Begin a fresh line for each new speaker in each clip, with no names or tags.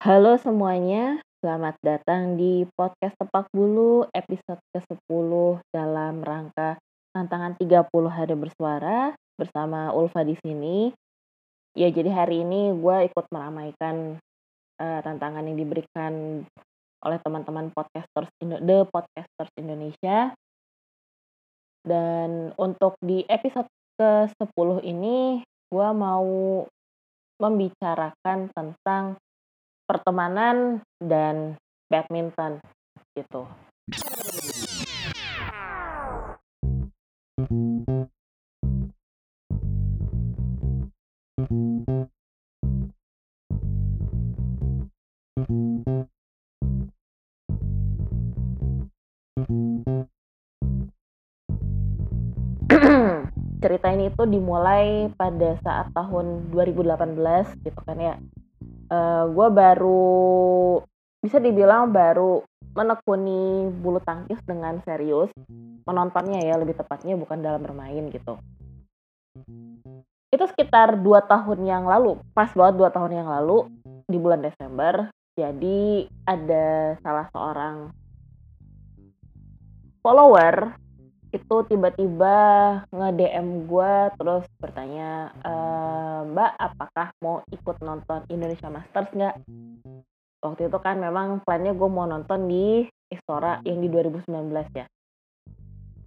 Halo semuanya, selamat datang di podcast Tepak Bulu episode ke-10 dalam rangka tantangan 30 hari bersuara bersama Ulfa di sini. Ya, jadi hari ini gue ikut meramaikan uh, tantangan yang diberikan oleh teman-teman podcasters The Podcasters Indonesia. Dan untuk di episode ke-10 ini gue mau membicarakan tentang pertemanan dan badminton gitu. cerita ini itu dimulai pada saat tahun 2018 gitu kan ya uh, eh, gue baru bisa dibilang baru menekuni bulu tangkis dengan serius menontonnya ya lebih tepatnya bukan dalam bermain gitu. Itu sekitar dua tahun yang lalu pas banget dua tahun yang lalu di bulan Desember jadi ada salah seorang follower itu tiba-tiba nge-DM gue terus bertanya e, Mbak apakah mau ikut nonton Indonesia Masters nggak? Waktu itu kan memang plannya gue mau nonton di Istora yang di 2019 ya.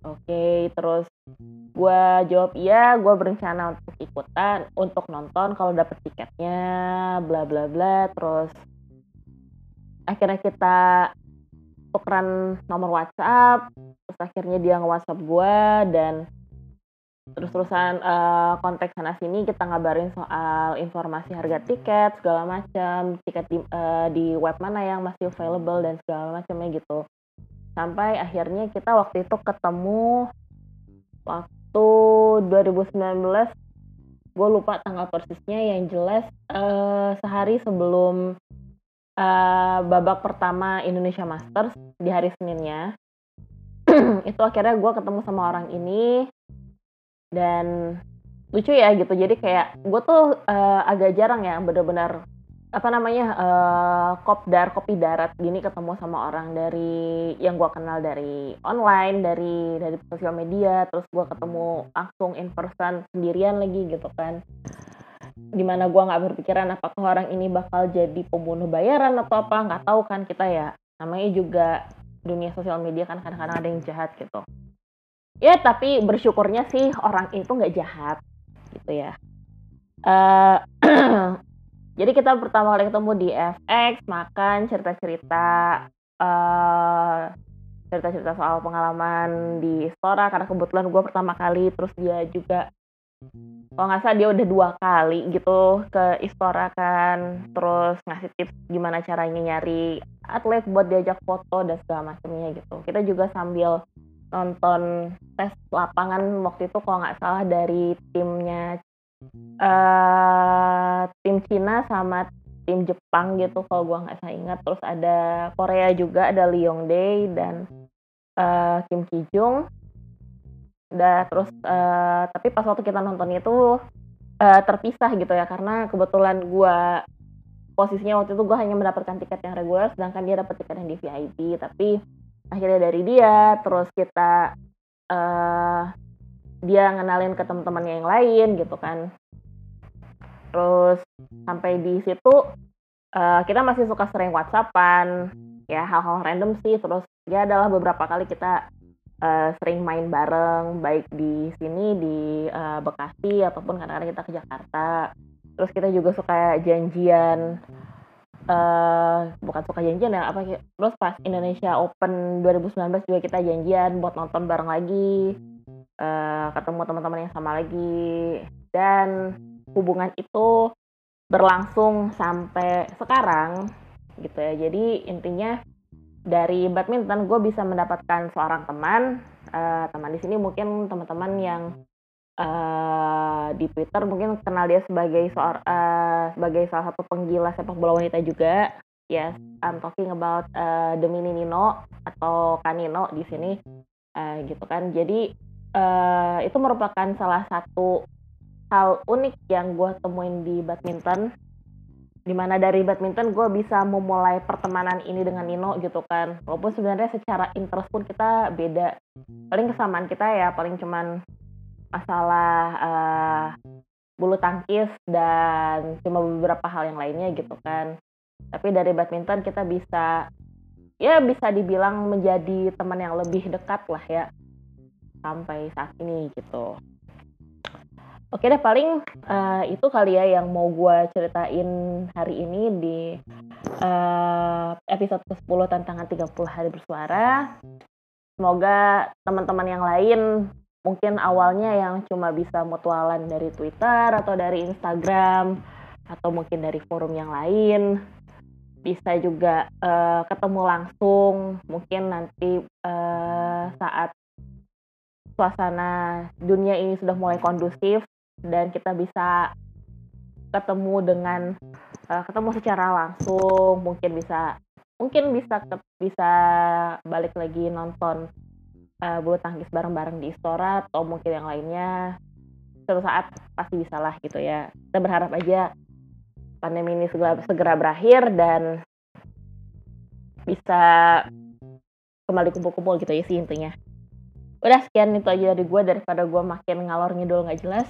Oke terus gue jawab iya gue berencana untuk ikutan untuk nonton kalau dapet tiketnya bla bla bla. Terus akhirnya kita tukeran nomor WhatsApp terus akhirnya dia nge-WhatsApp gue dan terus-terusan uh, konteks sana sini kita ngabarin soal informasi harga tiket segala macam tiket di, uh, di web mana yang masih available dan segala macamnya gitu. Sampai akhirnya kita waktu itu ketemu waktu 2019 gue lupa tanggal persisnya yang jelas uh, sehari sebelum uh, babak pertama Indonesia Masters di hari Seninnya. Itu akhirnya gue ketemu sama orang ini. Dan lucu ya gitu. Jadi kayak gue tuh uh, agak jarang ya bener-bener apa namanya uh, kopdar kopi darat gini ketemu sama orang dari yang gue kenal dari online dari dari sosial media. Terus gue ketemu langsung in person sendirian lagi gitu kan. Di mana gue nggak berpikiran apakah orang ini bakal jadi pembunuh bayaran atau apa nggak tahu kan kita ya namanya juga dunia sosial media kan kadang-kadang ada yang jahat gitu. Ya tapi bersyukurnya sih orang itu nggak jahat gitu ya. Uh, jadi kita pertama kali ketemu di FX makan cerita-cerita uh, cerita-cerita soal pengalaman di Stora karena kebetulan gue pertama kali terus dia juga kalau nggak salah dia udah dua kali gitu ke Istora kan terus ngasih tips gimana caranya nyari atlet buat diajak foto dan segala macamnya gitu. Kita juga sambil nonton tes lapangan waktu itu kalau nggak salah dari timnya uh, tim Cina sama tim Jepang gitu kalau gua nggak salah ingat. Terus ada Korea juga ada Leong Dae dan uh, Kim Ki Jung udah terus uh, tapi pas waktu kita nonton itu uh, terpisah gitu ya karena kebetulan gue posisinya waktu itu gue hanya mendapatkan tiket yang reguler sedangkan dia dapat tiket yang di VIP tapi akhirnya dari dia terus kita uh, dia ngenalin ke teman-temannya yang lain gitu kan. Terus sampai di situ uh, kita masih suka sering whatsappan ya hal-hal random sih terus ya adalah beberapa kali kita uh, sering main bareng baik di sini di uh, Bekasi ataupun kadang-kadang kita ke Jakarta. Terus kita juga suka janjian uh, bukan suka janjian ya apa terus pas Indonesia Open 2019 juga kita janjian buat nonton bareng lagi uh, ketemu teman-teman yang sama lagi. Dan hubungan itu berlangsung sampai sekarang gitu ya. Jadi intinya dari badminton gue bisa mendapatkan seorang teman uh, teman di sini mungkin teman-teman yang uh, di Twitter mungkin kenal dia sebagai uh, sebagai salah satu penggila sepak bola wanita juga. Yes I'm talking about uh, Demini Nino atau Kanino di sini uh, gitu kan. Jadi uh, itu merupakan salah satu hal unik yang gue temuin di badminton di mana dari badminton gue bisa memulai pertemanan ini dengan Nino gitu kan. Walaupun sebenarnya secara interest pun kita beda. Paling kesamaan kita ya paling cuman masalah uh, bulu tangkis dan cuma beberapa hal yang lainnya gitu kan. Tapi dari badminton kita bisa ya bisa dibilang menjadi teman yang lebih dekat lah ya sampai saat ini gitu Oke deh paling uh, itu kali ya yang mau gue ceritain hari ini di uh, episode ke-10 tantangan 30 hari bersuara. Semoga teman-teman yang lain mungkin awalnya yang cuma bisa mutualan dari Twitter atau dari Instagram atau mungkin dari forum yang lain bisa juga uh, ketemu langsung mungkin nanti uh, saat suasana dunia ini sudah mulai kondusif dan kita bisa ketemu dengan uh, ketemu secara langsung mungkin bisa mungkin bisa ke, bisa balik lagi nonton uh, bulu tangkis bareng-bareng di Istora atau mungkin yang lainnya. Suatu saat pasti bisa lah gitu ya. Kita berharap aja pandemi ini segera segera berakhir dan bisa kembali kumpul-kumpul gitu ya sih intinya. Udah sekian itu aja dari gue daripada gue makin ngalor ngidul nggak jelas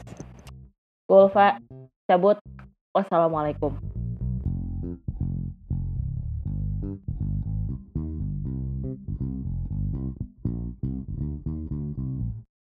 Ulfa cabut. Wassalamualaikum.